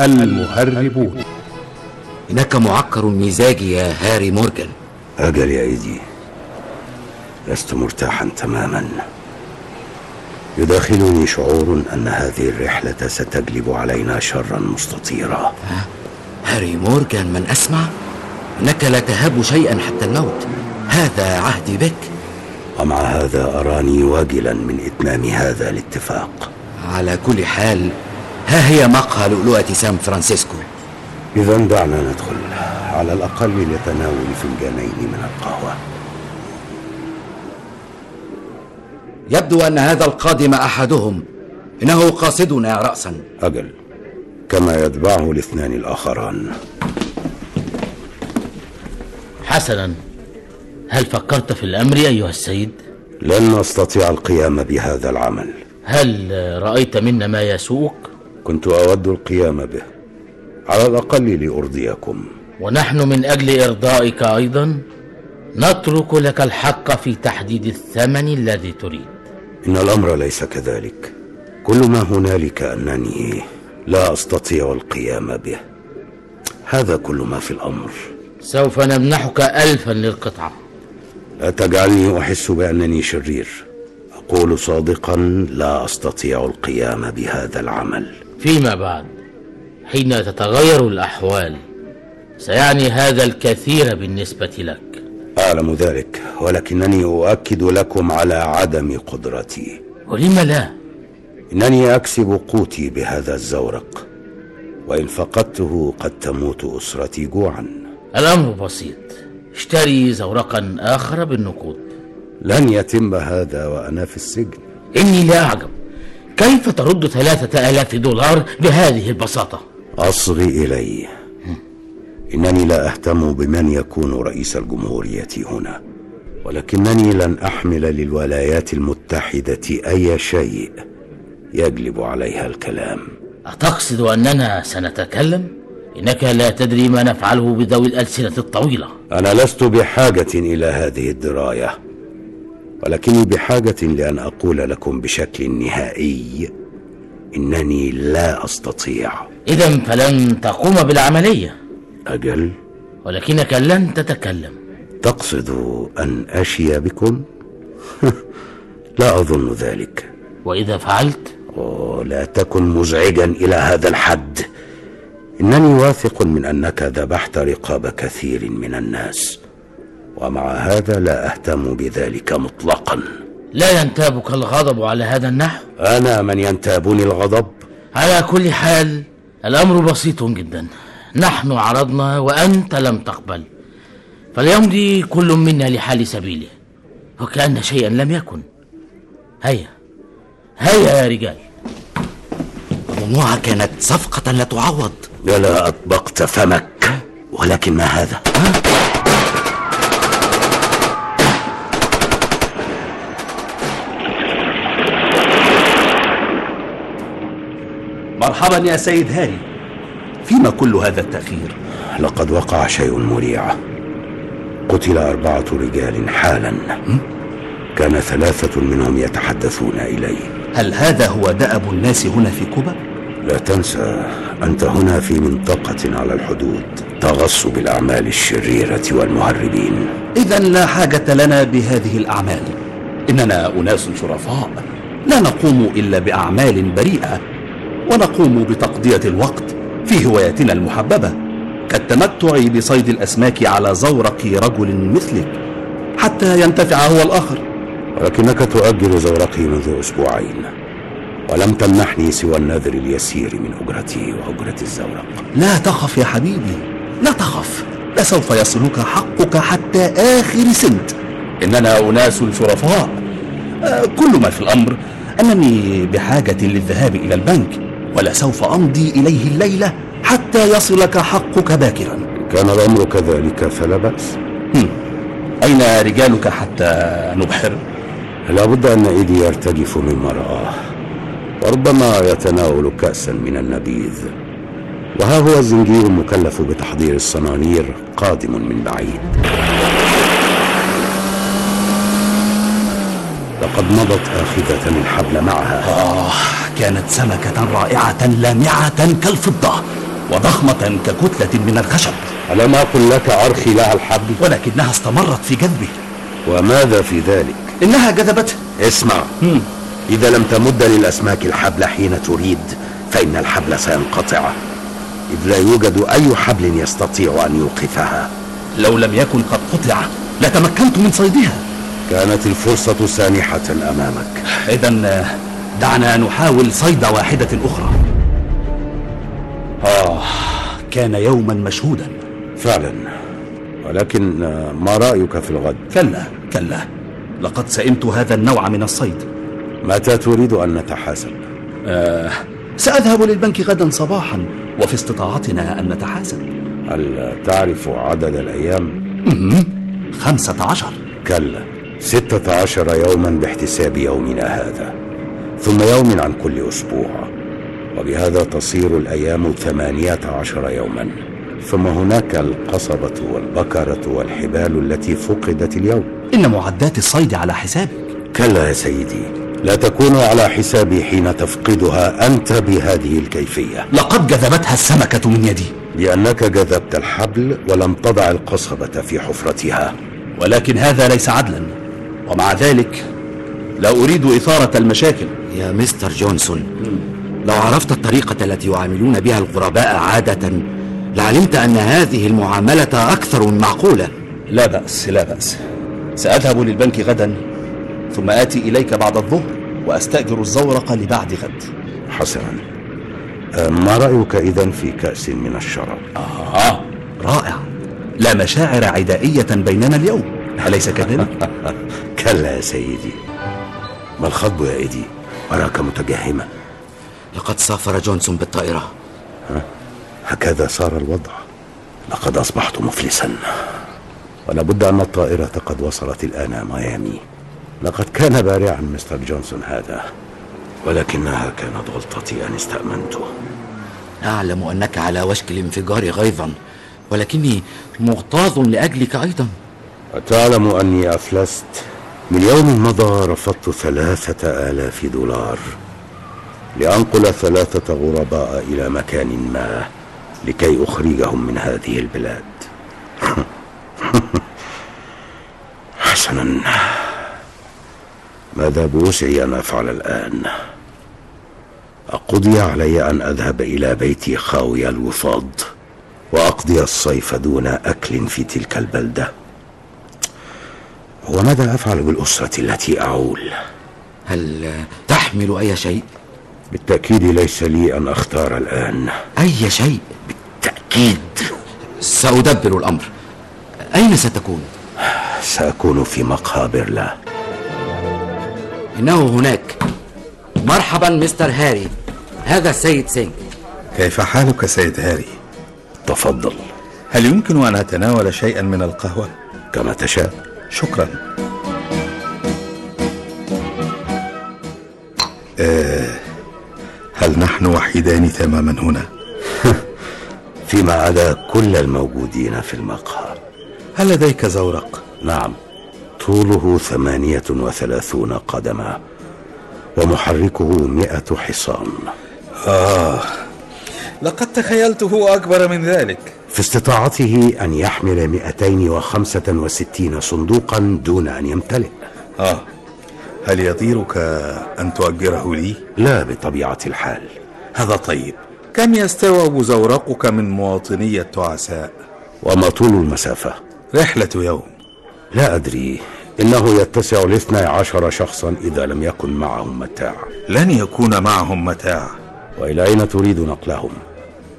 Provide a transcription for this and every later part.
المهربون. إنك معكر المزاج يا هاري مورجان أجل يا إيدي. لست مرتاحا تماما. يداخلني شعور أن هذه الرحلة ستجلب علينا شرا مستطيرا. هاري مورجان من أسمع؟ إنك لا تهاب شيئا حتى الموت. هذا عهدي بك. ومع هذا أراني واجلا من إتمام هذا الاتفاق. على كل حال ها هي مقهى لؤلؤة سان فرانسيسكو. إذا دعنا ندخل على الأقل لتناول فنجانين من القهوة. يبدو أن هذا القادم أحدهم. إنه قاصدنا رأسا. أجل. كما يتبعه الاثنان الآخران. حسنا. هل فكرت في الأمر أيها السيد؟ لن أستطيع القيام بهذا العمل. هل رأيت منا ما يسوءك؟ كنت أود القيام به. على الأقل لأرضيكم. ونحن من أجل إرضائك أيضا نترك لك الحق في تحديد الثمن الذي تريد. إن الأمر ليس كذلك. كل ما هنالك أنني لا أستطيع القيام به. هذا كل ما في الأمر. سوف نمنحك ألفا للقطعة. لا تجعلني أحس بأنني شرير. أقول صادقا لا أستطيع القيام بهذا العمل. فيما بعد حين تتغير الأحوال سيعني هذا الكثير بالنسبة لك. أعلم ذلك ولكنني أؤكد لكم على عدم قدرتي. ولم لا؟ إنني أكسب قوتي بهذا الزورق. وإن فقدته قد تموت أسرتي جوعا. الأمر بسيط. اشتري زورقا آخر بالنقود. لن يتم هذا وأنا في السجن. إني لا أعجب. كيف ترد ثلاثة آلاف دولار بهذه البساطة؟ أصغي إلي إنني لا أهتم بمن يكون رئيس الجمهورية هنا ولكنني لن أحمل للولايات المتحدة أي شيء يجلب عليها الكلام أتقصد أننا سنتكلم؟ إنك لا تدري ما نفعله بذوي الألسنة الطويلة أنا لست بحاجة إلى هذه الدراية ولكني بحاجة لأن أقول لكم بشكل نهائي إنني لا أستطيع. إذا فلن تقوم بالعملية. أجل. ولكنك لن تتكلم. تقصد أن أشي بكم؟ لا أظن ذلك. وإذا فعلت؟ أوه لا تكن مزعجا إلى هذا الحد. إنني واثق من أنك ذبحت رقاب كثير من الناس. ومع هذا لا أهتم بذلك مطلقا. لا ينتابك الغضب على هذا النحو. أنا من ينتابني الغضب. على كل حال الأمر بسيط جدا. نحن عرضنا وأنت لم تقبل. فليمضي كل منا لحال سبيله. وكأن شيئا لم يكن. هيا. هيا يا رجال. أظنها كانت صفقة لا تعوض. ولا أطبقت فمك. ولكن ما هذا؟ مرحبا يا سيد هاري. فيما كل هذا التأخير؟ لقد وقع شيء مريع. قتل أربعة رجال حالا. كان ثلاثة منهم يتحدثون إلي. هل هذا هو دأب الناس هنا في كوبا؟ لا تنسى أنت هنا في منطقة على الحدود تغص بالأعمال الشريرة والمهربين. إذا لا حاجة لنا بهذه الأعمال. إننا أناس شرفاء. لا نقوم إلا بأعمال بريئة. ونقوم بتقضية الوقت في هواياتنا المحببة كالتمتع بصيد الأسماك على زورق رجل مثلك حتى ينتفع هو الآخر. ولكنك تؤجل زورقي منذ أسبوعين ولم تمنحني سوى النذر اليسير من أجرتي وأجرة الزورق. لا تخف يا حبيبي لا تخف لسوف يصلك حقك حتى آخر سنت. إننا أناس شرفاء. آه، كل ما في الأمر أنني بحاجة للذهاب إلى البنك. ولسوف أمضي إليه الليلة حتى يصلك حقك باكرا. كان الأمر كذلك فلا بأس. هم. أين رجالك حتى نبحر؟ لابد أن إيدي يرتجف مما رآه. وربما يتناول كأسا من النبيذ. وها هو الزنجير المكلف بتحضير الصنانير قادم من بعيد. لقد مضت آخذة الحبل معها. آه كانت سمكة رائعة لامعة كالفضة وضخمة ككتلة من الخشب. ألم أقل لك أرخي لها الحبل؟ ولكنها استمرت في جذبه وماذا في ذلك؟ إنها جذبته اسمع. إذا لم تمد للأسماك الحبل حين تريد فإن الحبل سينقطع. إذ لا يوجد أي حبل يستطيع أن يوقفها. لو لم يكن قد قطع لتمكنت من صيدها. كانت الفرصة سانحة أمامك. إذا دعنا نحاول صيد واحدة أخرى. آه. كان يوما مشهودا. فعلا. ولكن ما رأيك في الغد؟ كلا كلا. لقد سئمت هذا النوع من الصيد. متى تريد أن نتحاسب؟ آه سأذهب للبنك غدا صباحا وفي استطاعتنا أن نتحاسب. هل تعرف عدد الأيام؟ خمسة عشر. كلا. ستة عشر يوما باحتساب يومنا هذا ثم يوم عن كل أسبوع وبهذا تصير الأيام ثمانية عشر يوما. ثم هناك القصبة والبكرة والحبال التي فقدت اليوم. إن معدات الصيد على حسابك كلا يا سيدي لا تكون على حسابي حين تفقدها أنت بهذه الكيفية. لقد جذبتها السمكة من يدي. لأنك جذبت الحبل ولم تضع القصبة في حفرتها. ولكن هذا ليس عدلا. ومع ذلك لا أريد إثارة المشاكل. يا مستر جونسون لو عرفت الطريقة التي يعاملون بها الغرباء عادة لعلمت أن هذه المعاملة أكثر من معقولة. لا بأس لا بأس. سأذهب للبنك غدا ثم آتي إليك بعد الظهر وأستأجر الزورق لبعد غد. حسنا. أه، ما رأيك إذا في كأس من الشراب؟ آه رائع. لا مشاعر عدائية بيننا اليوم. أليس كذلك؟ كلا يا سيدي. ما الخطب يا إيدي؟ أراك متجهما. لقد سافر جونسون بالطائرة. هكذا صار الوضع. لقد أصبحت مفلسا. ولابد أن الطائرة قد وصلت الآن ميامي. لقد كان بارعا مستر جونسون هذا. ولكنها كانت غلطتي أن استأمنته. أعلم أنك على وشك الانفجار غيظا. ولكني مغتاظ لأجلك أيضا. وتعلم أني أفلست. من يوم مضى رفضت ثلاثة آلاف دولار لأنقل ثلاثة غرباء إلى مكان ما لكي أخرجهم من هذه البلاد. حسنا. ماذا بوسعي أن أفعل الآن؟ أقضي علي أن أذهب إلى بيتي خاوي الوفاض وأقضي الصيف دون أكل في تلك البلدة. وماذا أفعل بالأسرة التي أعول؟ هل تحمل أي شيء؟ بالتأكيد ليس لي أن أختار الآن. أي شيء؟ تأكيد سأدبر الأمر. أين ستكون؟ سأكون في مقابر لا. إنه هناك. مرحبا مستر هاري. هذا السيد سينج كيف حالك سيد هاري؟ تفضل. هل يمكن أن أتناول شيئا من القهوة؟ كما تشاء. شكرا آه هل نحن وحيدان تماما هنا؟ فيما عدا كل الموجودين في المقهى هل لديك زورق؟ نعم طوله ثمانية وثلاثون قدما ومحركه مئة حصان آه لقد تخيلته أكبر من ذلك. في استطاعته أن يحمل مئتين وخمسة وستين صندوقا دون أن يمتلئ. آه. هل يطيرك أن تؤجره لي؟ لا بطبيعة الحال. هذا طيب. كم يستوعب زورقك من مواطني التعساء؟ وما طول المسافة؟ رحلة يوم. لا أدري. إنه يتسع لاثني عشر شخصا إذا لم يكن معهم متاع. لن يكون معهم متاع. وإلى أين تريد نقلهم؟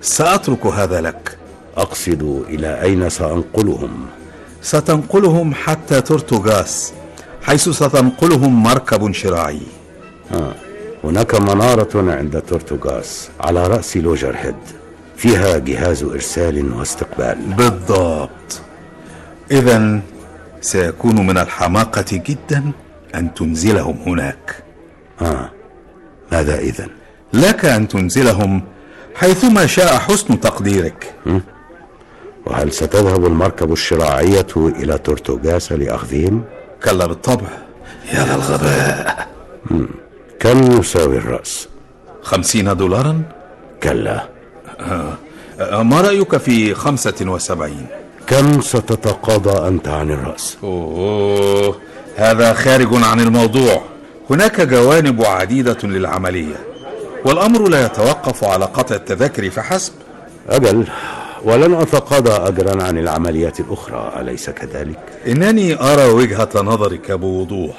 سأترك هذا لك أقصد إلى أين سأنقلهم؟ ستنقلهم حتى تورتوغاس حيث ستنقلهم مركب شراعي آه. هناك منارة عند تورتوغاس على رأس لوجر هيد فيها جهاز إرسال واستقبال بالضبط إذا سيكون من الحماقة جدا أن تنزلهم هناك آه. ماذا إذن؟ لك أن تنزلهم حيثما شاء حسن تقديرك. وهل ستذهب المركب الشراعية إلى تورتوغاس لأخذهم؟ كلا بالطبع. يا للغباء كم يساوي الرأس؟ خمسين دولارا؟ كلا. أه، ما رأيك في خمسة وسبعين؟ كم ستتقاضى أنت عن الرأس؟ أوه. هذا خارج عن الموضوع. هناك جوانب عديدة للعملية. والأمر لا يتوقف على قطع التذاكر فحسب. أجل ولن أتقاضى أجرا عن العمليات الأخرى أليس كذلك؟ إنني أرى وجهة نظرك بوضوح.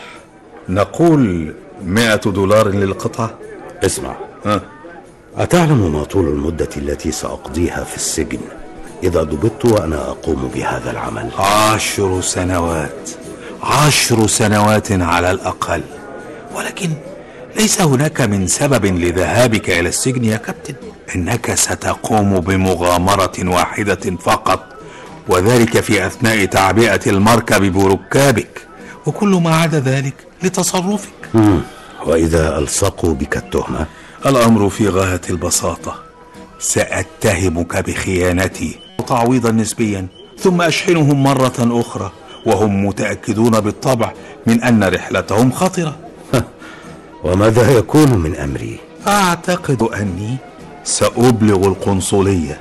نقول مئة دولار للقطعة؟ اسمع. ها. أتعلم ما طول المدة التي سأقضيها في السجن؟ إذا ضبطت وأنا أقوم بهذا العمل؟ عشر سنوات. عشر سنوات على الأقل. ولكن ليس هناك من سبب لذهابك إلى السجن يا كابتن. إنك ستقوم بمغامرة واحدة فقط وذلك في أثناء تعبئة المركب بركابك وكل ما عدا ذلك لتصرفك. مم. وإذا ألصقوا بك التهمة الأمر في غاية البساطة. سأتهمك بخيانتي تعويضا نسبيا ثم أشحنهم مرة أخرى وهم متأكدون بالطبع من أن رحلتهم خطرة. وماذا يكون من أمري؟ أعتقد أني سأبلغ القنصلية.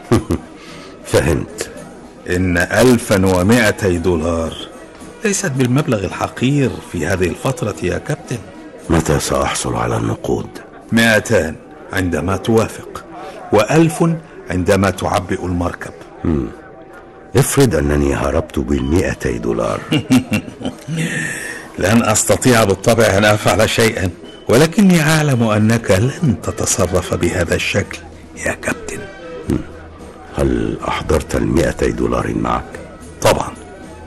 فهمت. إن ألفا ومائتي دولار ليست بالمبلغ الحقير في هذه الفترة يا كابتن. متى سأحصل على النقود؟ مائتان عندما توافق وألف عندما تعبئ المركب. افرض أنني هربت بالمئتي دولار. لن أستطيع بالطبع أن أفعل شيئا. ولكني أعلم أنك لن تتصرف بهذا الشكل يا كابتن. هل أحضرت المئتي دولار معك؟ طبعا.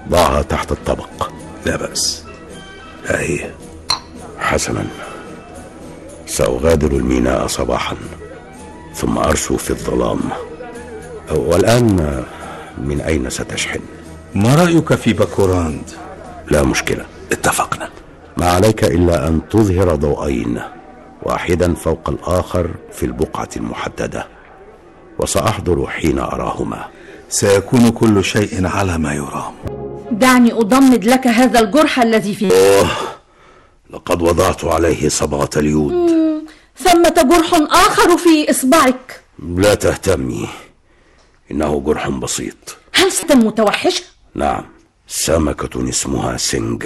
ضعها تحت الطبق. لا بأس. ها هي. حسنا. سأغادر الميناء صباحا ثم أرسو في الظلام. والآن من أين ستشحن؟ ما رأيك في باكوراند؟ لا مشكلة. اتفقنا. ما عليك إلا أن تظهر ضوءين واحدا فوق الآخر في البقعة المحددة وسأحضر حين أراهما. سيكون كل شيء على ما يرام. دعني أضمد لك هذا الجرح الذي في لقد وضعت عليه صبغة اليود. ثمة جرح آخر في إصبعك. لا تهتمي إنه جرح بسيط. هل ست متوحشة؟ نعم سمكة اسمها سينج.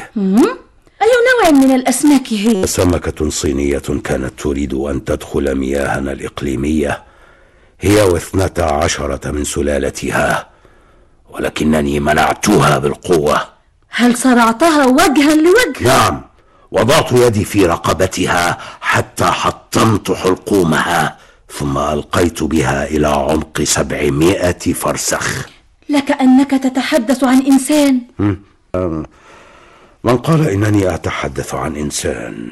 أي نوع من الأسماك هي؟ سمكة صينية كانت تريد أن تدخل مياهنا الإقليمية. هي واثنتا عشرة من سلالتها ولكنني منعتها بالقوة. هل صرعتها وجها لوجه؟ نعم وضعت يدي في رقبتها حتى حطمت حلقومها ثم ألقيت بها إلى عمق سبعمائة فرسخ. لك أنك تتحدث عن إنسان. من قال إنني أتحدث عن إنسان.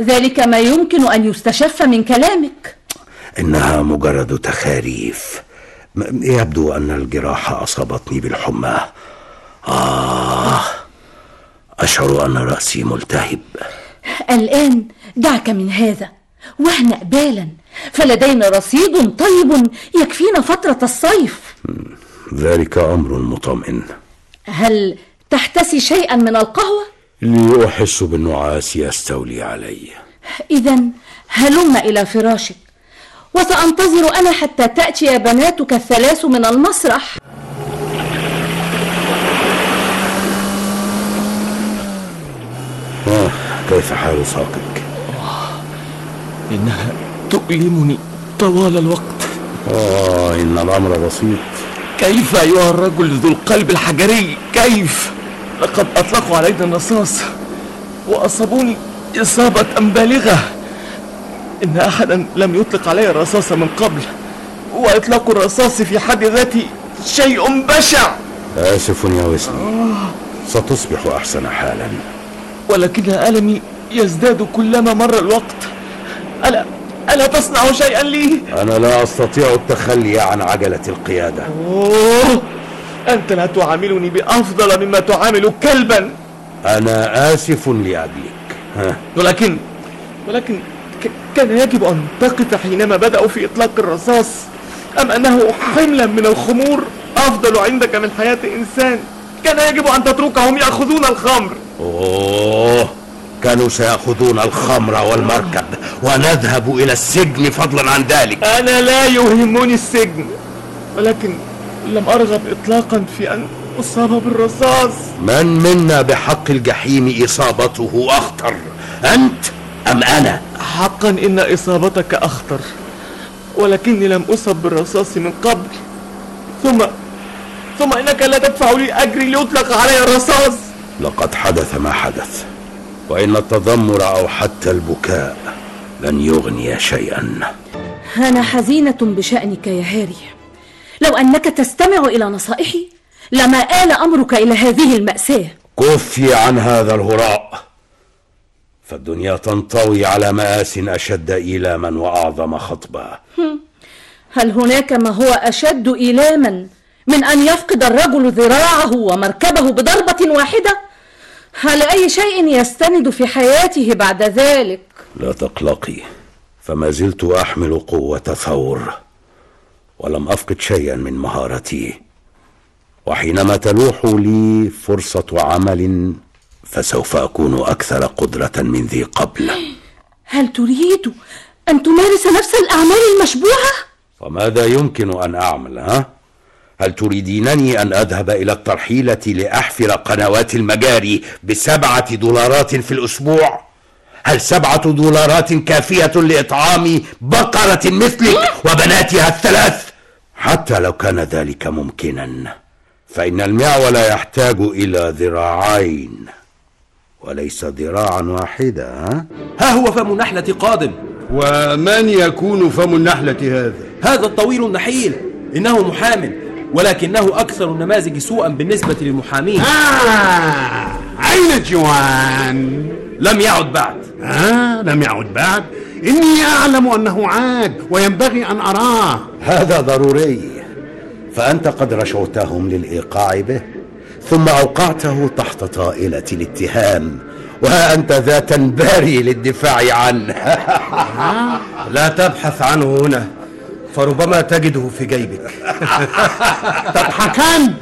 ذلك ما يمكن أن يستشف من كلامك. إنها مجرد تخاريف. يبدو أن الجراح أصابتني بالحمى. آه أشعر أن رأسي ملتهب. الآن دعك من هذا واهنأ بالا. فلدينا رصيد طيب يكفينا فترة الصيف. ذلك أمر مطمئن. هل تحتسي شيئا من القهوة؟ لي أحس بالنعاس يستولي علي. إذا هلم إلى فراشك وسأنتظر أنا حتى تأتي بناتك الثلاث من المسرح. آه كيف حال ساقك؟ إنها تؤلمني طوال الوقت. آه إن الأمر بسيط. كيف أيها الرجل ذو القلب الحجري؟ كيف؟ لقد أطلقوا علينا الرصاص وأصابوني إصابة بالغة. إن أحدا لم يطلق علي الرصاص من قبل وإطلاق الرصاص في حد ذاته شيء بشع. آسف يا وسني ستصبح أحسن حالا. ولكن ألمي يزداد كلما مر الوقت. ألا ألا تصنع شيئا لي؟ أنا لا أستطيع التخلي عن عجلة القيادة. أوه! أنت لا تعاملني بأفضل مما تعامل كلبا. أنا آسف لأجلك ها. ولكن ولكن كان يجب أن تقف حينما بدأوا في إطلاق الرصاص. أم أنه حملا من الخمور أفضل عندك من حياة إنسان؟ كان يجب أن تتركهم يأخذون الخمر. أوه كانوا سيأخذون الخمر والمركب ونذهب إلى السجن فضلا عن ذلك. أنا لا يهمني السجن. ولكن لم أرغب إطلاقا في أن أصاب بالرصاص. من منا بحق الجحيم إصابته أخطر؟ أنت أم أنا؟ حقا إن إصابتك أخطر ولكني لم أصب بالرصاص من قبل. ثم ثم إنك لا تدفع لي أجري ليطلق علي الرصاص. لقد حدث ما حدث وإن التذمر أو حتى البكاء لن يغني شيئا. أنا حزينة بشأنك يا هاري. لو أنك تستمع إلى نصائحي لما آل أمرك إلى هذه المأساة. كفي عن هذا الهراء. فالدنيا تنطوي على مآس أشد إيلاما وأعظم خطبا هل هناك ما هو أشد إيلاما من أن يفقد الرجل ذراعه ومركبه بضربة واحدة؟ هل أي شيء يستند في حياته بعد ذلك؟ لا تقلقي فما زلت أحمل قوة ثور. ولم أفقد شيئا من مهارتي وحينما تلوح لي فرصة عمل فسوف أكون أكثر قدرة من ذي قبل هل تريد أن تمارس نفس الأعمال المشبوهة؟ وماذا يمكن أن أعمل ها؟ هل تريدينني أن أذهب إلى الترحيلة لأحفر قنوات المجاري بسبعة دولارات في الأسبوع؟ هل سبعة دولارات كافية لإطعام بقرة مثلك وبناتها الثلاث؟ حتى لو كان ذلك ممكنا. فإن المعول يحتاج إلى ذراعين وليس ذراعا واحدة. ها؟ ها هو فم النحلة قادم. ومن يكون فم النحلة هذا؟ هذا الطويل النحيل. إنه محام ولكنه أكثر النماذج سوءا بالنسبة للمحامين. آه أين جوان؟ لم يعد بعد. آه لم يعد بعد. إني أعلم أنه عاد وينبغي أن أراه. هذا ضروري. فأنت قد رشوتهم للإيقاع به ثم أوقعته تحت طائلة الاتهام وها أنت ذا تنباري للدفاع عنه. لا تبحث عنه هنا فربما تجده في جيبك. تضحكان.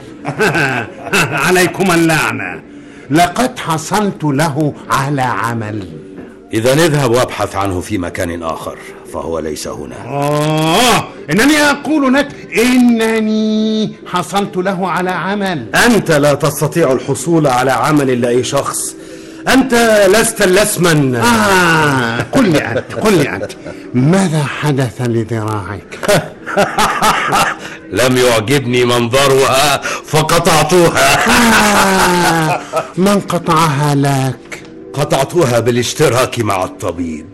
عليكم اللعنة. لقد حصلت له على عمل. إذا اذهب وابحث عنه في مكان آخر فهو ليس هنا. آه إنني أقول لك إنني حصلت له على عمل. أنت لا تستطيع الحصول على عمل لأي شخص. أنت لست لسما. آه قل لي أنت قل لي أنت. ماذا حدث لذراعك لم يعجبني منظرها فقطعتها آه من قطعها لك؟ قطعتها بالاشتراك مع الطبيب.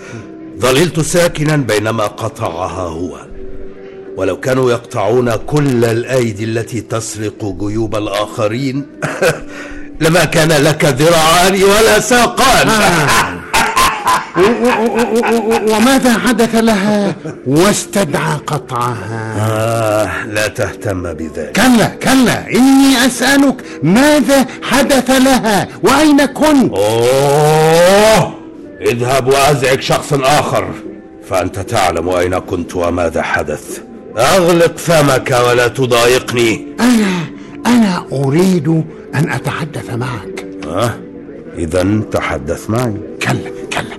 ظللت ساكنا بينما قطعها هو. ولو كانوا يقطعون كل الأيدي التي تسرق جيوب الآخرين لما كان لك ذراعان ولا ساقان. آه. وماذا حدث لها؟ واستدعى قطعها. آه لا تهتم بذلك. كلا كلا إني أسألك ماذا حدث لها؟ وأين كنت؟ أوه اذهب وأزعج شخص آخر. فأنت تعلم أين كنت وماذا حدث. أغلق فمك ولا تضايقني. أنا أنا أريد أن أتحدث معك. أه؟ إذا تحدث معي. كلا كلا.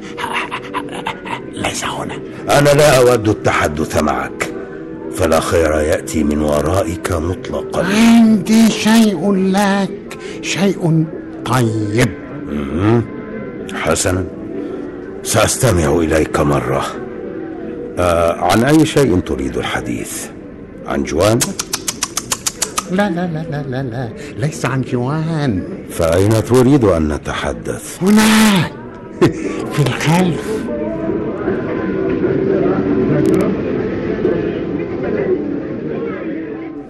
ليس هنا. أنا لا أود التحدث معك. فلا خير يأتي من ورائك مطلقا. عندي شيء لك شيء طيب. حسنا. سأستمع إليك مرة. آه عن أي شيء تريد الحديث؟ عن جوان؟ لا لا لا لا لا, لا. ليس عن جوان. فأين تريد أن نتحدث؟ هناك في الخلف.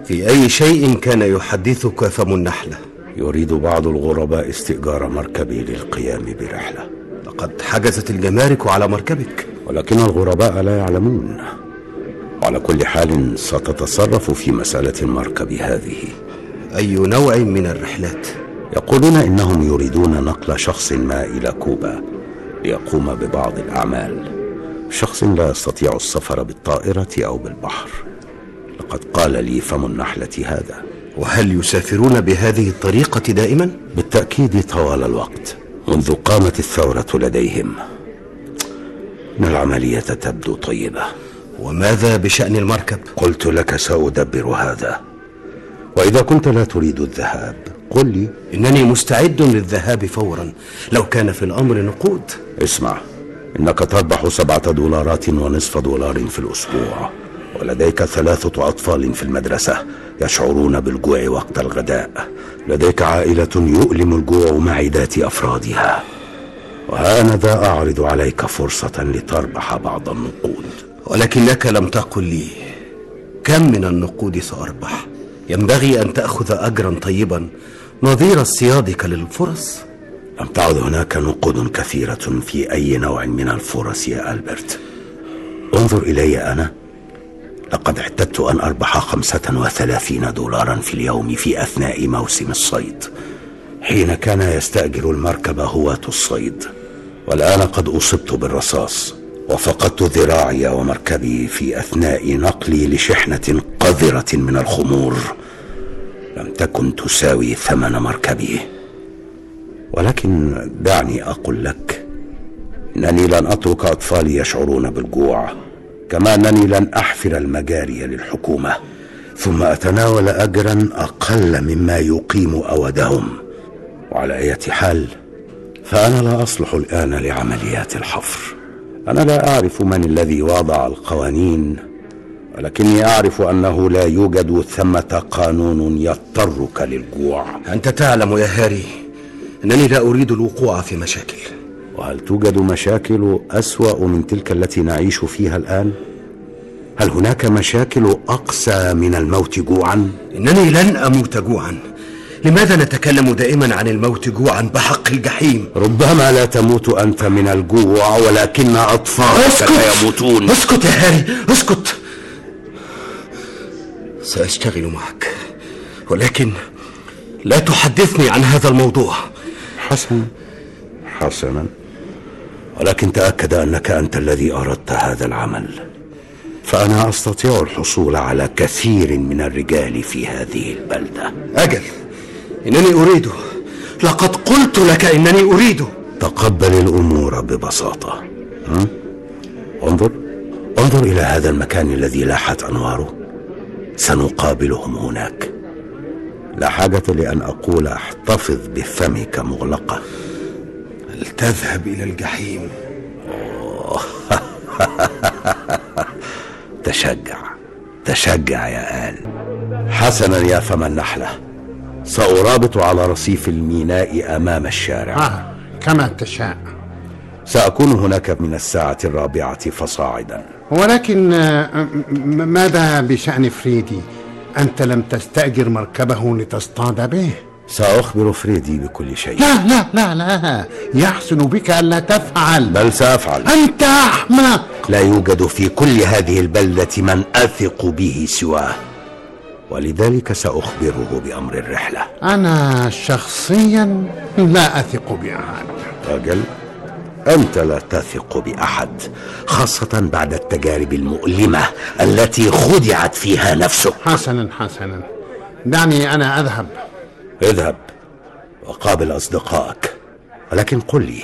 في أي شيء كان يحدثك فم النحلة؟ يريد بعض الغرباء استئجار مركبي للقيام برحلة. لقد حجزت الجمارك على مركبك. ولكن الغرباء لا يعلمون. وعلى كل حال ستتصرف في مسألة المركب هذه. أي نوع من الرحلات؟ يقولون إنهم يريدون نقل شخص ما إلى كوبا. ليقوم ببعض الأعمال. شخص لا يستطيع السفر بالطائرة أو بالبحر. لقد قال لي فم النحلة هذا. وهل يسافرون بهذه الطريقة دائما؟ بالتأكيد طوال الوقت منذ قامت الثورة لديهم. العملية تبدو طيبة. وماذا بشأن المركب؟ قلت لك سأدبر هذا. وإذا كنت لا تريد الذهاب قل لي. إنني مستعد للذهاب فورا. لو كان في الأمر نقود. اسمع إنك تربح سبعة دولارات ونصف دولار في الأسبوع ولديك ثلاثة أطفال في المدرسة يشعرون بالجوع وقت الغداء. لديك عائلة يؤلم الجوع معدات أفرادها. وهانذا أعرض عليك فرصة لتربح بعض النقود. ولكنك لم تقل لي كم من النقود سأربح. ينبغي أن تأخذ أجرا طيبا. نظير اصطيادك للفرص. لم تعد هناك نقود كثيرة في أي نوع من الفرص يا ألبرت. انظر إلي أنا. لقد اعتدت أن أربح خمسة وثلاثين دولارا في اليوم في أثناء موسم الصيد. حين كان يستأجر المركب هواة الصيد. والآن قد أصبت بالرصاص وفقدت ذراعي ومركبي في أثناء نقلي لشحنة قذرة من الخمور. لم تكن تساوي ثمن مركبي. ولكن دعني أقول لك إنني لن أترك أطفالي يشعرون بالجوع كما أنني لن أحفر المجاري للحكومة ثم أتناول أجرا أقل مما يقيم أودهم. وعلى أي حال فأنا لا أصلح الآن لعمليات الحفر أنا لا أعرف من الذي وضع القوانين ولكني أعرف أنه لا يوجد ثمة قانون يضطرك للجوع أنت تعلم يا هاري أنني لا أريد الوقوع في مشاكل وهل توجد مشاكل أسوأ من تلك التي نعيش فيها الآن؟ هل هناك مشاكل أقسى من الموت جوعا؟ إنني لن أموت جوعا لماذا نتكلم دائما عن الموت جوعا بحق الجحيم؟ ربما لا تموت أنت من الجوع ولكن أطفالك يموتون. اسكت يا هاري! اسكت! سأشتغل معك ولكن لا تحدثني عن هذا الموضوع. حسنا. حسنا. ولكن تأكد أنك أنت الذي أردت هذا العمل. فأنا أستطيع الحصول على كثير من الرجال في هذه البلدة. أجل! إنني أريده لقد قلت لك إنني أريده تقبل الأمور ببساطة؟ انظر. انظر إلى هذا المكان الذي لاحت أنواره. سنقابلهم هناك. لا حاجة لأن أقول أحتفظ بفمك مغلقة. هل تذهب إلى الجحيم؟ تشجع. تشجع يا آل. حسنا يا فم النحلة سأرابط على رصيف الميناء أمام الشارع. آه كما تشاء. سأكون هناك من الساعة الرابعة فصاعدا. ولكن آه، ماذا بشأن فريدي؟ أنت لم تستأجر مركبه لتصطاد به؟ سأخبر فريدي بكل شيء. لا لا لا لا يحسن بك ألا تفعل. بل سأفعل. أنت أحمق لا يوجد في كل هذه البلدة من أثق به سواه. ولذلك سأخبره بأمر الرحلة. أنا شخصيا لا أثق بأحد. أجل أنت لا تثق بأحد خاصة بعد التجارب المؤلمة التي خدعت فيها نفسك. حسنا حسنا. دعني أنا أذهب. اذهب وقابل أصدقائك. ولكن قل لي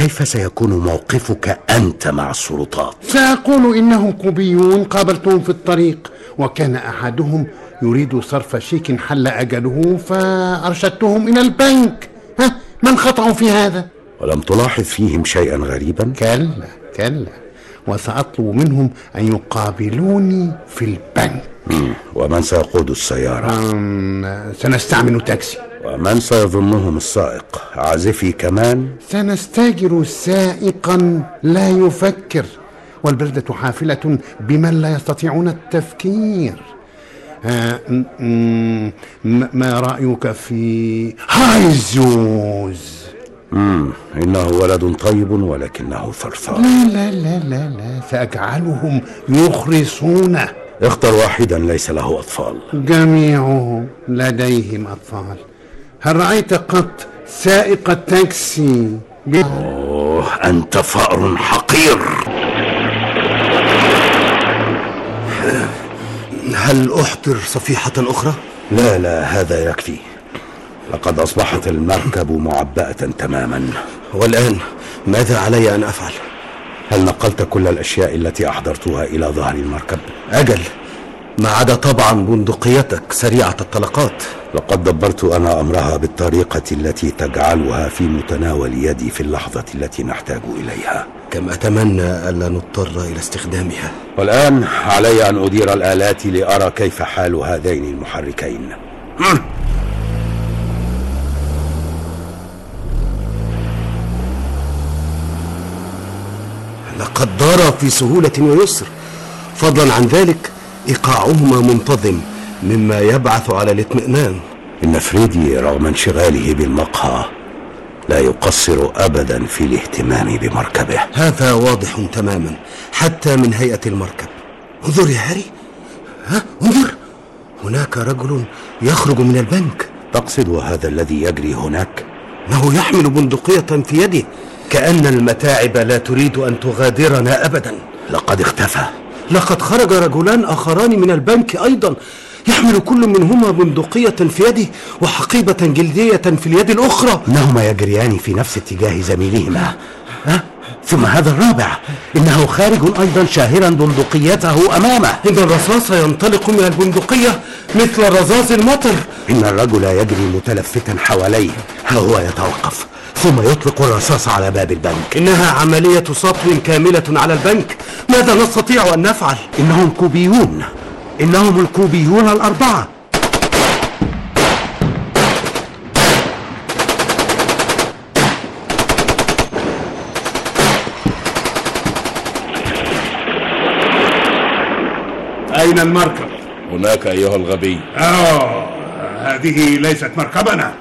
كيف سيكون موقفك أنت مع السلطات؟ سأقول إنهم كوبيون قابلتهم في الطريق وكان أحدهم يريد صرف شيك حل أجله فأرشدتهم إلى البنك. ها من خطأ في هذا؟ ولم تلاحظ فيهم شيئا غريبا؟ كلا كلا. وسأطلب منهم أن يقابلوني في البنك. مم. ومن سيقود السيارة؟ سنستعمل تاكسي. ومن سيظنهم السائق؟ عازفي كمان. سنستاجر سائقا لا يفكر والبلدة حافلة بمن لا يستطيعون التفكير. آه، م- م- م- ما رأيك في هايزوز مم. إنه ولد طيب ولكنه ثرثار لا لا لا لا لا سأجعلهم يخرصونه اختر واحدا ليس له أطفال. جميعهم لديهم أطفال. هل رأيت قط سائق التاكسي أوه أنت فأر حقير هل أحضر صفيحة أخرى؟ لا لا هذا يكفي لقد أصبحت المركب معبأة تماما والآن ماذا علي أن أفعل؟ هل نقلت كل الأشياء التي أحضرتها إلى ظهر المركب؟ أجل ما عدا طبعا بندقيتك سريعة الطلقات. لقد دبرت أنا أمرها بالطريقة التي تجعلها في متناول يدي في اللحظة التي نحتاج إليها. كم أتمنى ألا نضطر إلى استخدامها. والآن علي أن أدير الآلات لأرى كيف حال هذين المحركين. لقد دار في سهولة ويسر. فضلا عن ذلك إيقاعهما منتظم مما يبعث على الاطمئنان. إن فريدي رغم انشغاله بالمقهى لا يقصر أبدا في الاهتمام بمركبه. هذا واضح تماما حتى من هيئة المركب. انظر يا هاري. ها انظر. هناك رجل يخرج من البنك. تقصد هذا الذي يجري هناك؟ إنه يحمل بندقية في يده. كأن المتاعب لا تريد أن تغادرنا أبدا. لقد اختفى. لقد خرج رجلان آخران من البنك أيضا. يحمل كل منهما بندقية في يده وحقيبة جلدية في اليد الأخرى. إنهما يجريان في نفس اتجاه زميلهما. ها؟ ثم هذا الرابع. إنه خارج أيضا شاهرا بندقيته أمامه. إن الرصاص ينطلق من البندقية مثل رذاذ المطر. إن الرجل يجري متلفتا حواليه. ها هو يتوقف. ثم يطلق الرصاص على باب البنك. إنها عملية سطو كاملة على البنك. ماذا نستطيع أن نفعل؟ إنهم كوبيون. إنهم الكوبيون الأربعة. أين المركب؟ هناك أيها الغبي. آه هذه ليست مركبنا.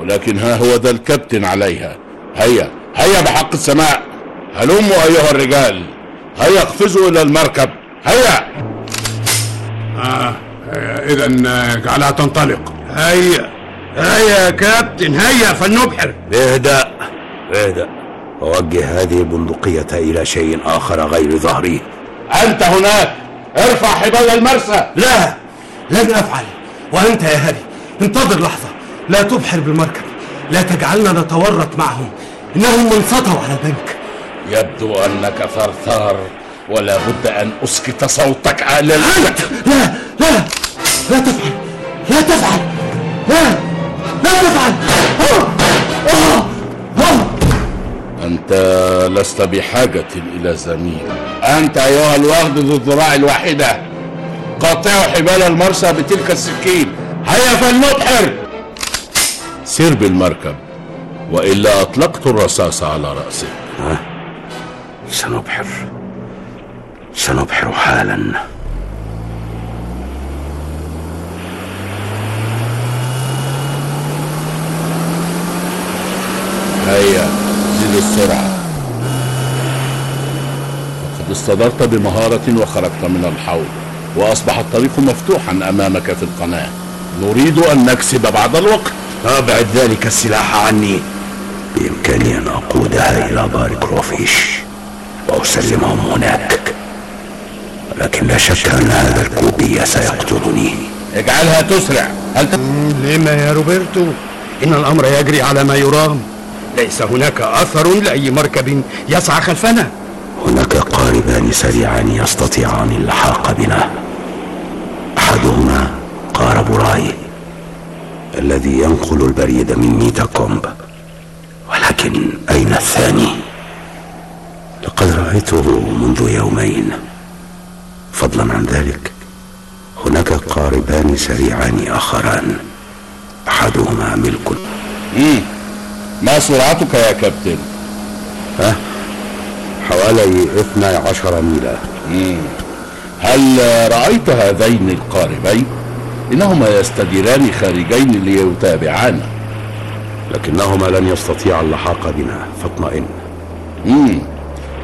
ولكن ها هو ذا الكابتن عليها. هيا هيا بحق السماء. هلموا أيها الرجال. هيا اقفزوا إلى المركب. هيا. آه إذا اجعلها تنطلق. هيا هيا يا كابتن هيا فلنبحر. اهدأ اهدأ. ووجه هذه البندقية إلى شيء آخر غير ظهري. أنت هناك. ارفع حبال المرسى. لا لن أفعل. وأنت يا هاري انتظر لحظة. لا تبحر بالمركب. لا تجعلنا نتورط معهم. إنهم من سطوا على البنك يبدو أنك ثرثار ولا بد أن أسكت صوتك على لا لا لا لا تفعل. لا تفعل. لا لا تفعل. أنت لست بحاجة إلى زميل. أنت أيها الوغد ذو الذراع الواحدة قاطعوا حبال المرسى بتلك السكين. هيا فلنبحر. سير بالمركب وإلا أطلقت الرصاص على رأسك. ها؟ سنبحر. سنبحر حالا. هيا زد السرعة. لقد استدرت بمهارة وخرجت من الحوض وأصبح الطريق مفتوحا أمامك في القناة. نريد أن نكسب بعض الوقت. أبعد ذلك السلاح عني. بإمكاني أن أقودها إلى دار كروفيش وأسلمهم هناك. ولكن لا شك أن هذا الكوبي سيقتلني. اجعلها تسرع. هل ت... لما يا روبرتو؟ إن الأمر يجري على ما يرام. ليس هناك أثر لأي مركب يسعى خلفنا. هناك قاربان سريعان يستطيعان اللحاق بنا. أحدهما قارب راي الذي ينقل البريد من ميتا كومب ولكن أين الثاني؟ لقد رأيته منذ يومين فضلا عن ذلك هناك قاربان سريعان آخران أحدهما ملك مم. ما سرعتك يا كابتن ها حوالي 12 ميلا مم. هل رأيت هذين القاربين إنهما يستديران خارجين ليتابعانا لكنهما لن يستطيعا اللحاق بنا فاطمئن. مم.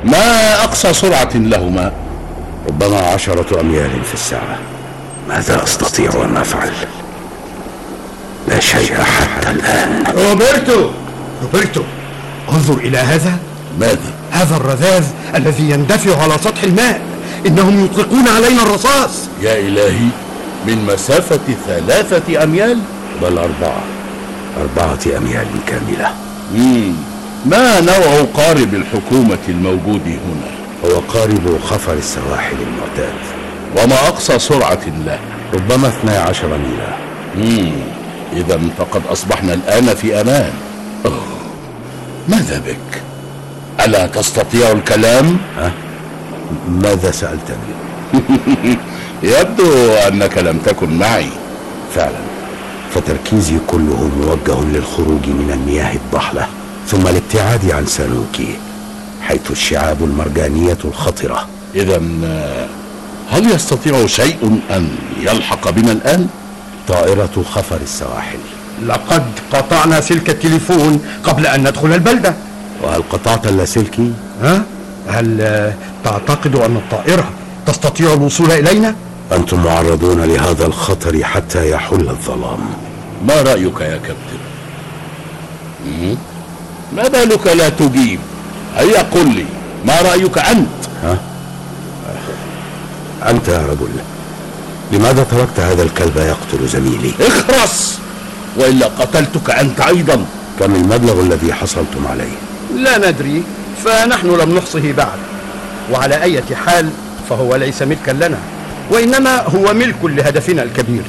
ما أقصى سرعة لهما؟ ربما عشرة أميال في الساعة. ماذا أستطيع أن أفعل؟ لا شيء حتى الآن. روبرتو! روبرتو! انظر إلى هذا. ماذا؟ هذا الرذاذ الذي يندفع على سطح الماء. إنهم يطلقون علينا الرصاص. يا إلهي! من مسافة ثلاثة أميال بل أربعة أربعة أميال كاملة مم. ما نوع قارب الحكومة الموجود هنا هو قارب خفر السواحل المعتاد وما أقصى سرعة له ربما 12 ميلا مم. إذا فقد أصبحنا الآن في أمان أوه. ماذا بك؟ ألا تستطيع الكلام؟ ها؟ ماذا سألتني؟ يبدو أنك لم تكن معي فعلا فتركيزي كله موجه للخروج من المياه الضحلة ثم الابتعاد عن سانوكي حيث الشعاب المرجانية الخطرة إذا هل يستطيع شيء أن يلحق بنا الآن؟ طائرة خفر السواحل لقد قطعنا سلك التليفون قبل أن ندخل البلدة وهل قطعت اللاسلكي؟ ها؟ هل آه، تعتقد أن الطائرة تستطيع الوصول إلينا؟ أنتم معرضون لهذا الخطر حتى يحل الظلام ما رأيك يا كابتن؟ ما بالك لا تجيب؟ هيا قل لي ما رأيك أنت؟ ها؟ أنت يا رجل لماذا تركت هذا الكلب يقتل زميلي؟ اخرس وإلا قتلتك أنت أيضا كم المبلغ الذي حصلتم عليه؟ لا ندري فنحن لم نحصه بعد وعلى أي حال فهو ليس ملكا لنا وإنما هو ملك لهدفنا الكبير.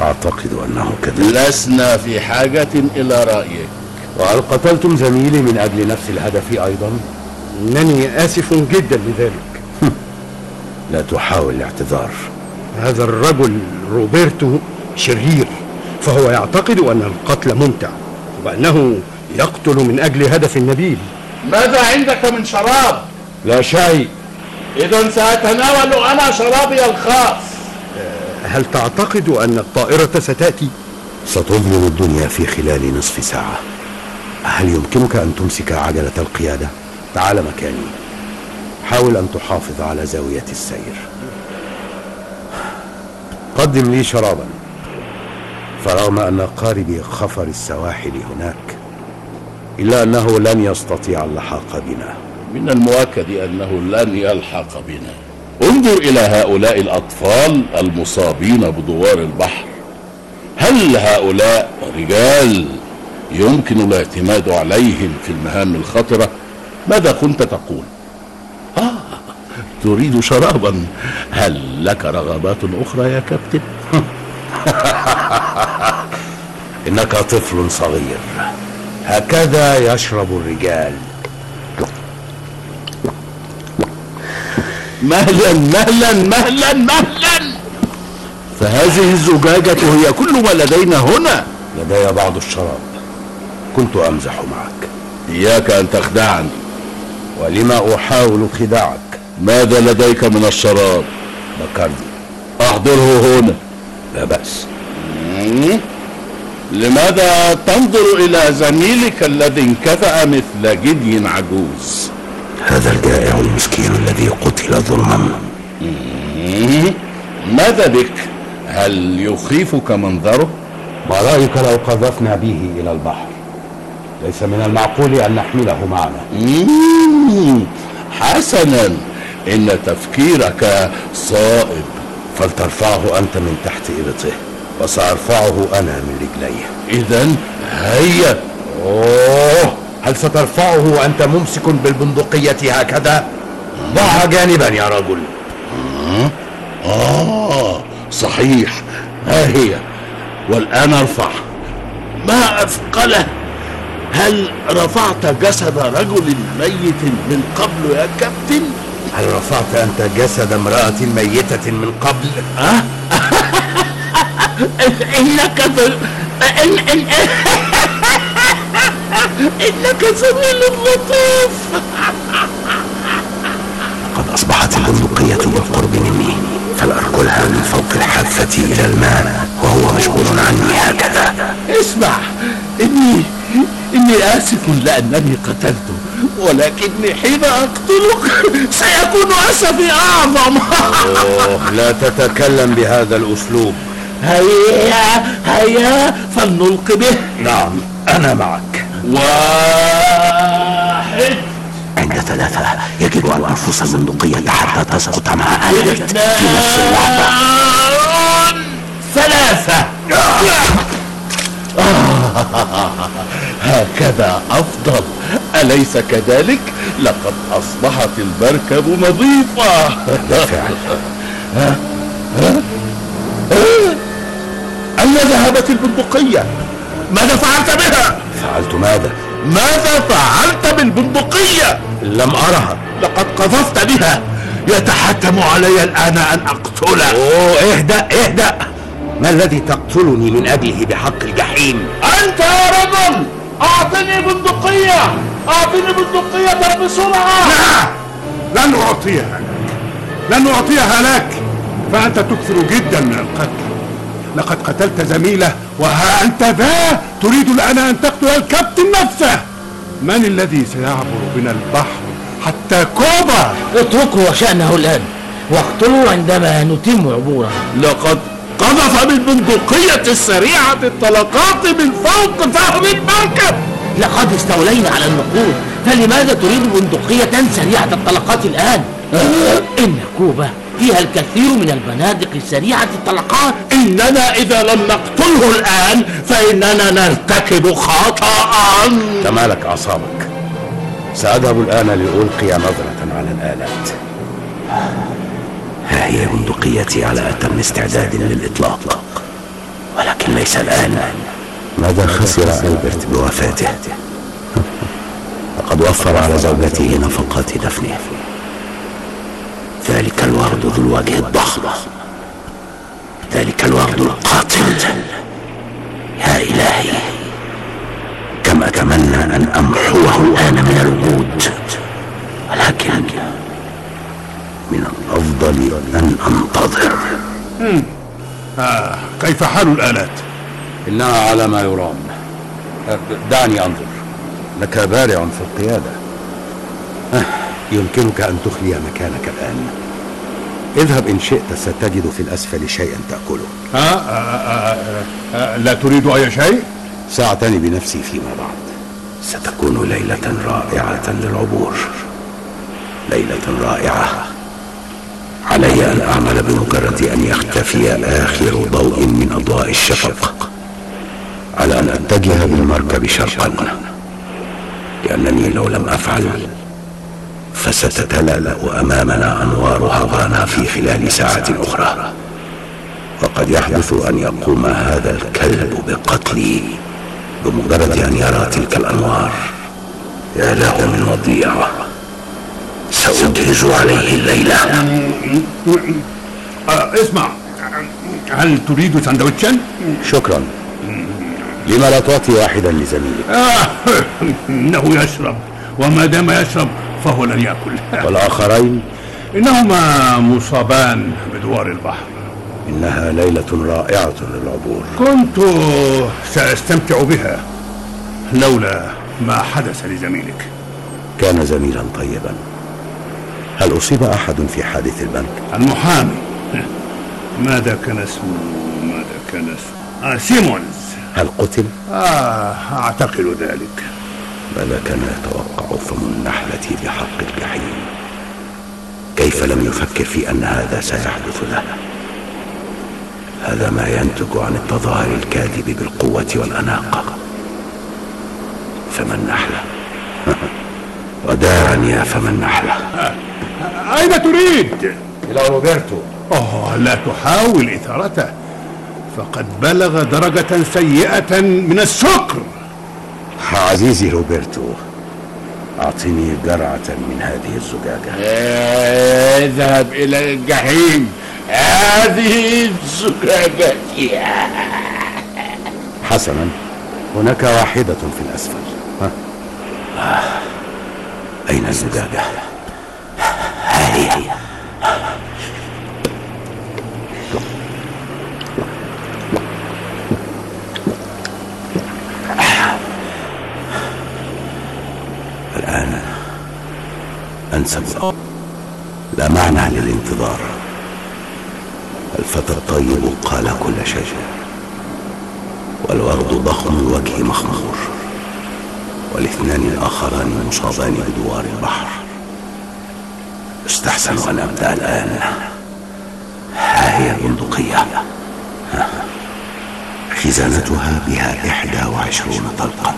أعتقد أنه كذلك. لسنا في حاجة إلى رأيك. وهل قتلتم زميلي من أجل نفس الهدف أيضا؟ إنني آسف جدا لذلك. لا تحاول الاعتذار. هذا الرجل روبرتو شرير فهو يعتقد أن القتل ممتع وأنه يقتل من أجل هدف نبيل ماذا عندك من شراب؟ لا شيء. إذا سأتناول أنا شرابي الخاص. هل تعتقد أن الطائرة ستأتي؟ ستظلم الدنيا في خلال نصف ساعة. هل يمكنك أن تمسك عجلة القيادة؟ تعال مكاني. حاول أن تحافظ على زاوية السير. قدم لي شرابا. فرغم أن قاربي خفر السواحل هناك إلا أنه لن يستطيع اللحاق بنا. من المؤكد أنه لن يلحق بنا. انظر إلى هؤلاء الأطفال المصابين بدوار البحر. هل هؤلاء رجال يمكن الاعتماد عليهم في المهام الخطرة؟ ماذا كنت تقول؟ آه تريد شرابا. هل لك رغبات أخرى يا كابتن؟ إنك طفل صغير. هكذا يشرب الرجال. مهلا مهلا مهلا مهلا. فهذه الزجاجة هي كل ما لدينا هنا. لدي بعض الشراب. كنت أمزح معك. إياك أن تخدعني. ولما أحاول خداعك؟ ماذا لديك من الشراب؟ بكرني. أحضره هنا. لا بأس. لماذا تنظر إلى زميلك الذي انكفأ مثل جدي عجوز؟ هذا الجائع المسكين الذي قتل ظلما. ماذا بك؟ هل يخيفك منظره؟ ما رأيك لو قذفنا به إلى البحر. ليس من المعقول أن نحمله معنا. حسنا إن تفكيرك صائب. فلترفعه أنت من تحت إبطه وسأرفعه أنا من رجليه. إذا هيا. أوه. هل سترفعه وأنت ممسك بالبندقية هكذا؟ ضعها جانبا يا رجل آه صحيح ها هي والآن أرفع ما أثقله هل رفعت جسد رجل ميت من قبل يا كابتن؟ هل رفعت أنت جسد امرأة ميتة من قبل؟ أه؟ إنك. إن... إن... إنك زميل لطيف قد أصبحت البندقية بالقرب مني فلأركلها من فوق الحافة إلى الماء وهو مشغول عني هكذا. اسمع إني إني آسف لأنني قتلته ولكني حين أقتلك سيكون أسفي أعظم. أوه لا تتكلم بهذا الأسلوب. هيا هيا فلنلق به. نعم. أنا معك. واحد عند ثلاثة يجب أن أرفص البندقية حتى تسقط مع آلة في نفس اللحظة ثلاثة هكذا أفضل أليس كذلك؟ لقد أصبحت المركب نظيفة بالفعل؟ ها؟ ها؟ أين ذهبت البندقية؟ ماذا فعلت بها؟ فعلت ماذا؟ ماذا فعلت بالبندقية؟ لم أرها. لقد قذفت بها. يتحتم علي الآن أن أقتله. أوه إهدأ إهدأ. ما الذي تقتلني من أجله بحق الجحيم؟ أنت يا رجل! أعطني بندقية! أعطني بندقية بسرعة! لا! لن أعطيها. لك لن أعطيها لك. فأنت تكثر جدا من القتل. لقد قتلت زميلة وها أنت ذا تريد الآن أن تقتل الكابتن نفسه. من الذي سيعبر بنا البحر حتى كوبا؟ اتركه وشأنه الآن واقتلوا عندما نتم عبوره. لقد قذف بالبندقية السريعة الطلقات من فوق فهم المركب. لقد استولينا على النقود فلماذا تريد بندقية سريعة الطلقات الآن؟ إن كوبا فيها الكثير من البنادق السريعة الطلقات إننا إذا لم نقتله الآن فإننا نرتكب خطأ. تمالك أعصابك. سأذهب الآن لألقي نظرة على الآلات. ها هي بندقيتي على أتم استعداد للإطلاق. ولكن ليس الآن. ماذا خسر ألبرت بوفاته. لقد وفر على زوجته نفقات دفنه. ذلك الورد ذو الوجه الضخم. ذلك الورد القاتل. يا إلهي كم أتمنى أن أمحوه الآن من الوجود ولكن من الأفضل أن أنتظر. آه كيف حال الآلات؟ إنها على ما يرام. دعني أنظر. لك بارع في القيادة. آه، يمكنك أن تخلي مكانك الآن. اذهب إن شئت ستجد في الأسفل شيئا تأكله. آه آه آه آه آه لا تريد أي شيء؟ سأعتني بنفسي فيما بعد. ستكون ليلة رائعة للعبور. ليلة رائعة. علي أن أعمل بمجرد أن يختفي آخر ضوء من أضواء الشفق. على أن أتجه بالمركب شرقا. لأنني لو لم أفعل فستتلألأ أمامنا أنوار هضانا في خلال ساعة أخرى. وقد يحدث أن يقوم هذا الكلب بقتلي بمجرد أن يرى تلك الأنوار. يا له من وضيعة سأجهز عليه الليلة. آه اسمع. هل تريد سندوتشا؟ شكرا. لما لا تعطي واحدا لزميلك. آه إنه يشرب. وما دام يشرب فهو لن يأكل. والآخرين؟ إنهما مصابان بدوار البحر. إنها ليلة رائعة للعبور. كنت سأستمتع بها لولا ما حدث لزميلك. كان زميلا طيبا. هل أصيب أحد في حادث البنك؟ المحامي. ماذا كان اسمه؟ ماذا كان اسمه؟ آه سيمونز. هل قتل؟ آه أعتقد ذلك. ماذا كان يتوقع فم النحلة بحق الجحيم. كيف لم يفكر في أن هذا سيحدث له؟ هذا ما ينتج عن التظاهر الكاذب بالقوة والأناقة. فم النحلة؟ وداعا يا فم النحلة. أين تريد؟ إلى روبرتو. أوه لا تحاول إثارته. فقد بلغ درجة سيئة من السكر عزيزي روبرتو أعطني جرعة من هذه الزجاجة. اذهب إلى الجحيم. هذه الزجاجة. حسنا هناك واحدة في الأسفل. ها؟ أين الزجاجة؟ ها هي. أنسب لا معنى للانتظار. الفتى الطيب قال كل شيء والورد ضخم الوجه مخمور والاثنان الآخران مصابان بدوار البحر. استحسن أن أبدأ الآن. ها هي البندقية. خزانتها بها إحدى وعشرون طلقة.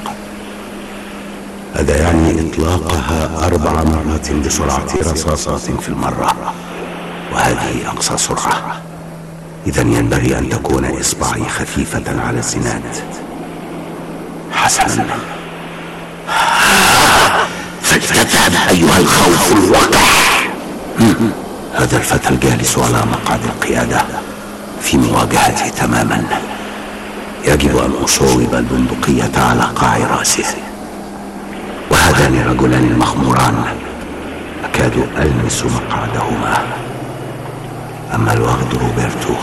هذا يعني إطلاقها أربع مرات بسرعة رصاصات في المرة. وهذه أقصى سرعة. إذا ينبغي أن تكون إصبعي خفيفة على الزناد. حسنا. فلتذهب أيها الخوف الوقح هذا الفتى الجالس على مقعد القيادة في مواجهتي تماما. يجب أن أصوب البندقية على قاع رأسه. وهذان الرجلان المخموران أكاد ألمس مقعدهما. أما الوغد روبرتو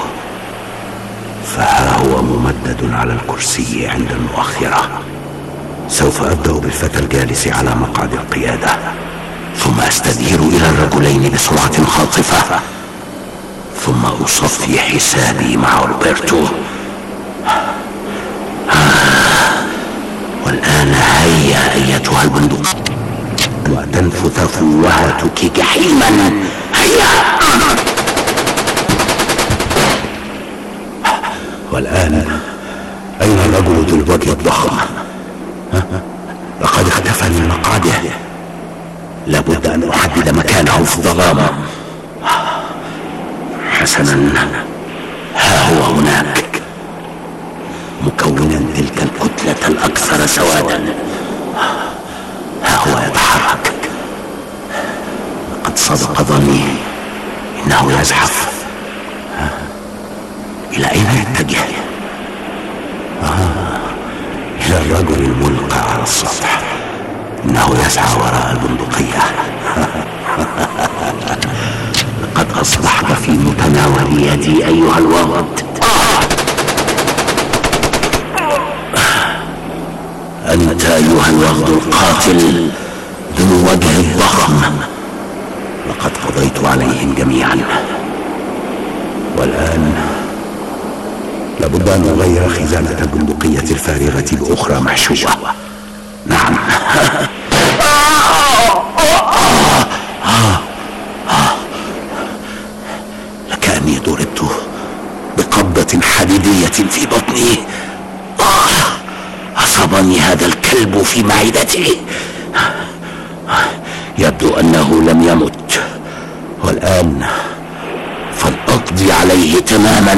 فها هو ممدد على الكرسي عند المؤخرة. سوف أبدأ بالفتى الجالس على مقعد القيادة ثم أستدير إلى الرجلين بسرعة خاطفة. ثم أصفي حسابي مع روبرتو. والآن هيا أيتها البندق وتنفث فوهتك جحيما. هيا والآن أين الرجل ذو الوجه الضخم لقد اختفى من مقعده لابد أن أحدد مكانه في الظلام حسنا ها هو هناك مكونا تلك الكتلة الأكثر سوادا ها هو يتحرك لقد صدق ظني إنه يزحف إلى أين يتجه؟ آه. إلى الرجل الملقى على السطح إنه يسعى وراء البندقية لقد أصبحت في متناول يدي أيها الوغد أنت أيها الوغد القاتل ذو الوجه الضخم لقد قضيت عليهم جميعا والآن لابد أن أغير خزانة البندقية الفارغة بأخرى محشوة نعم لكأني ضربت بقبضة حديدية في بطني أصابني هذا الكلب معدتي يبدو أنه لم يمت والآن فلأقضي عليه تماما.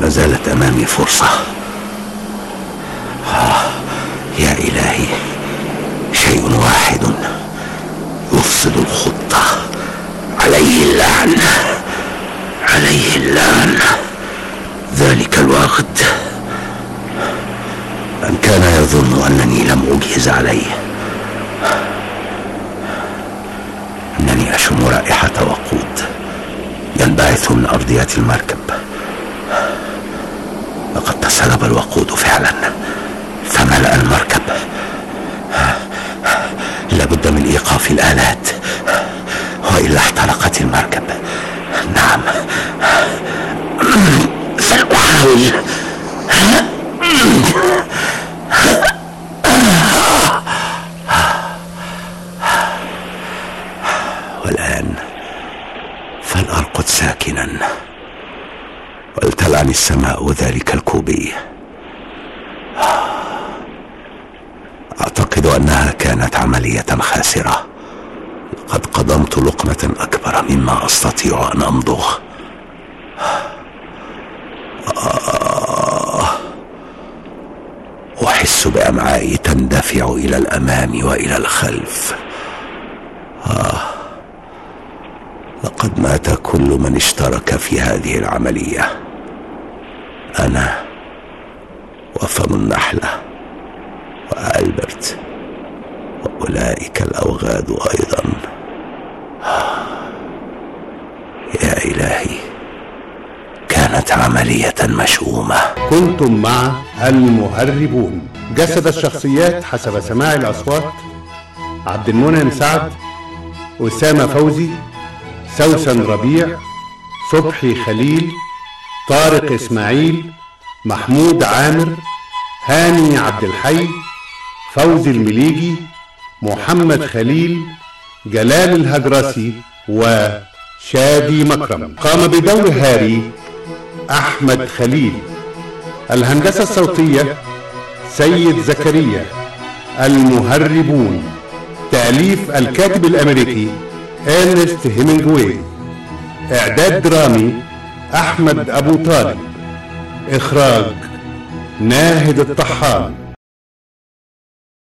ما زالت أمامي فرصة. آه يا إلهي شيء واحد يفسد الخطة. عليه اللعن عليه اللعن. ذلك الوقت من كان يظن أنني لم أجهز عليه. أنني أشم رائحة وقود ينبعث من أرضية المركب. لقد تسرب الوقود فعلا. فملأ المركب. لابد من إيقاف الآلات. وإلا احترقت المركب. نعم. ساحاول والآن فلأرقد ساكنا ولتلعني السماء ذلك الكوبي. أعتقد أنها كانت عملية خاسرة. لقد قضمت لقمة أكبر مما أستطيع أن أمضغ آه. أحس بأمعائي تندفع إلى الأمام وإلى الخلف. آه. لقد مات كل من اشترك في هذه العملية. أنا وفم النحلة وألبرت وأولئك الأوغاد أيضا. يا إلهي كانت عملية مشؤومة. كنتم مع المهربون. جسد الشخصيات حسب سماع الأصوات عبد المنعم سعد أسامة فوزي سوسن ربيع صبحي خليل طارق إسماعيل محمود عامر هاني عبد الحي فوزي المليجي محمد خليل جلال الهجرسي وشادي مكرم. قام بدور هاري أحمد خليل. الهندسة الصوتية سيد زكريا المهربون. تأليف الكاتب الأمريكي إرنست هيمنجوي إعداد درامي أحمد أبو طالب. إخراج ناهد الطحان